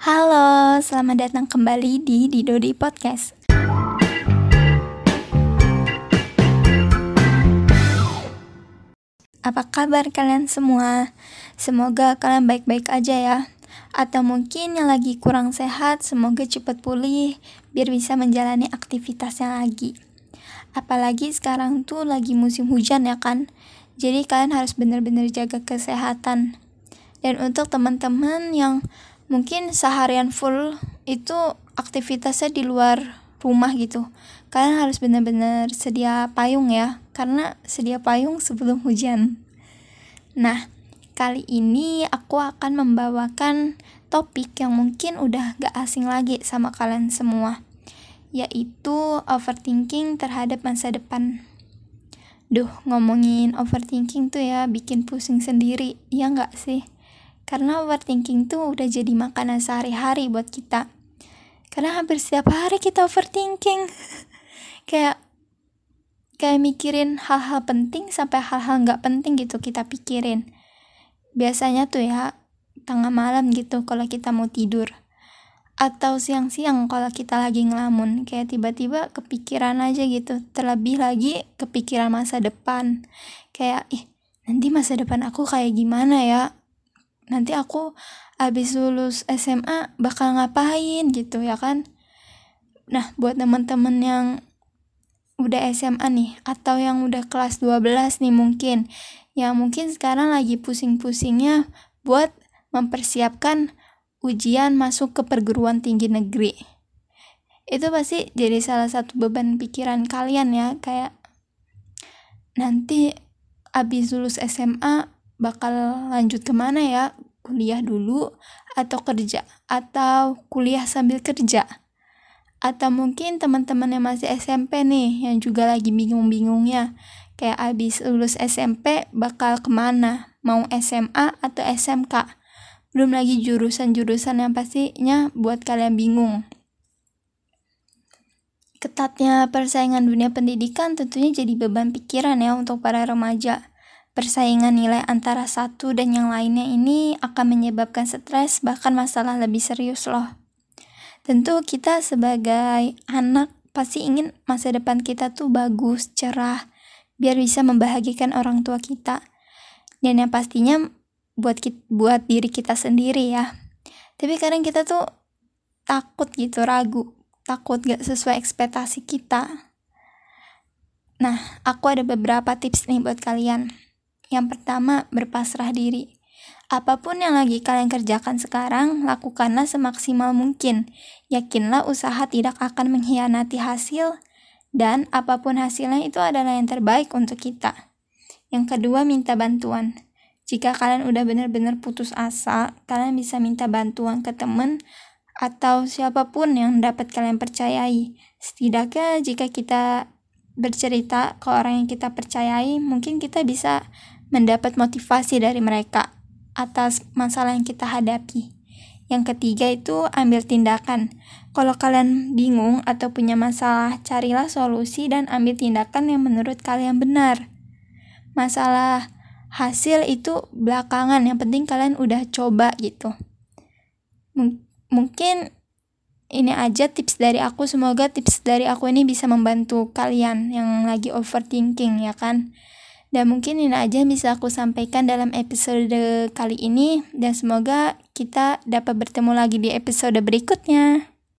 Halo, selamat datang kembali di Didodi Podcast. Apa kabar kalian semua? Semoga kalian baik-baik aja ya. Atau mungkin yang lagi kurang sehat, semoga cepat pulih biar bisa menjalani aktivitasnya lagi. Apalagi sekarang tuh lagi musim hujan ya kan? Jadi kalian harus benar-benar jaga kesehatan. Dan untuk teman-teman yang mungkin seharian full itu aktivitasnya di luar rumah gitu. Kalian harus benar-benar sedia payung ya, karena sedia payung sebelum hujan. Nah, kali ini aku akan membawakan topik yang mungkin udah gak asing lagi sama kalian semua yaitu overthinking terhadap masa depan. Duh, ngomongin overthinking tuh ya bikin pusing sendiri, ya nggak sih? Karena overthinking tuh udah jadi makanan sehari-hari buat kita. Karena hampir setiap hari kita overthinking. kayak kayak mikirin hal-hal penting sampai hal-hal nggak penting gitu kita pikirin. Biasanya tuh ya tengah malam gitu kalau kita mau tidur atau siang-siang kalau kita lagi ngelamun kayak tiba-tiba kepikiran aja gitu terlebih lagi kepikiran masa depan kayak ih nanti masa depan aku kayak gimana ya nanti aku habis lulus SMA bakal ngapain gitu ya kan? Nah buat teman-teman yang udah SMA nih atau yang udah kelas 12 nih mungkin yang mungkin sekarang lagi pusing-pusingnya buat mempersiapkan ujian masuk ke perguruan tinggi negeri. Itu pasti jadi salah satu beban pikiran kalian ya kayak nanti abis lulus SMA bakal lanjut ke mana ya? Kuliah dulu atau kerja? Atau kuliah sambil kerja? Atau mungkin teman-teman yang masih SMP nih yang juga lagi bingung-bingungnya. Kayak abis lulus SMP bakal ke mana? Mau SMA atau SMK belum lagi jurusan-jurusan yang pastinya buat kalian bingung. Ketatnya persaingan dunia pendidikan tentunya jadi beban pikiran ya untuk para remaja. Persaingan nilai antara satu dan yang lainnya ini akan menyebabkan stres bahkan masalah lebih serius loh. Tentu kita sebagai anak pasti ingin masa depan kita tuh bagus, cerah, biar bisa membahagiakan orang tua kita. Dan yang pastinya buat kita, buat diri kita sendiri ya tapi kadang kita tuh takut gitu ragu takut gak sesuai ekspektasi kita nah aku ada beberapa tips nih buat kalian yang pertama berpasrah diri Apa pun yang lagi kalian kerjakan sekarang, lakukanlah semaksimal mungkin. Yakinlah usaha tidak akan mengkhianati hasil, dan apa pun hasilnya itu adalah yang terbaik untuk kita. Yang kedua, minta bantuan. Jika kalian udah benar-benar putus asa, kalian bisa minta bantuan ke teman atau siapa pun yang dapat kalian percayai. Setidaknya jika kita bercerita ke orang yang kita percayai, mungkin kita bisa mendapat motivasi dari mereka atas masalah yang kita hadapi. Yang ketiga itu ambil tindakan. Kalau kalian bingung atau punya masalah, carilah solusi dan ambil tindakan yang menurut kalian benar. Masalah hasil itu belakangan yang penting kalian udah coba gitu M mungkin ini aja tips dari aku semoga tips dari aku ini bisa membantu kalian yang lagi overthinking ya kan dan mungkin ini aja bisa aku sampaikan dalam episode kali ini. Dan semoga kita dapat bertemu lagi di episode berikutnya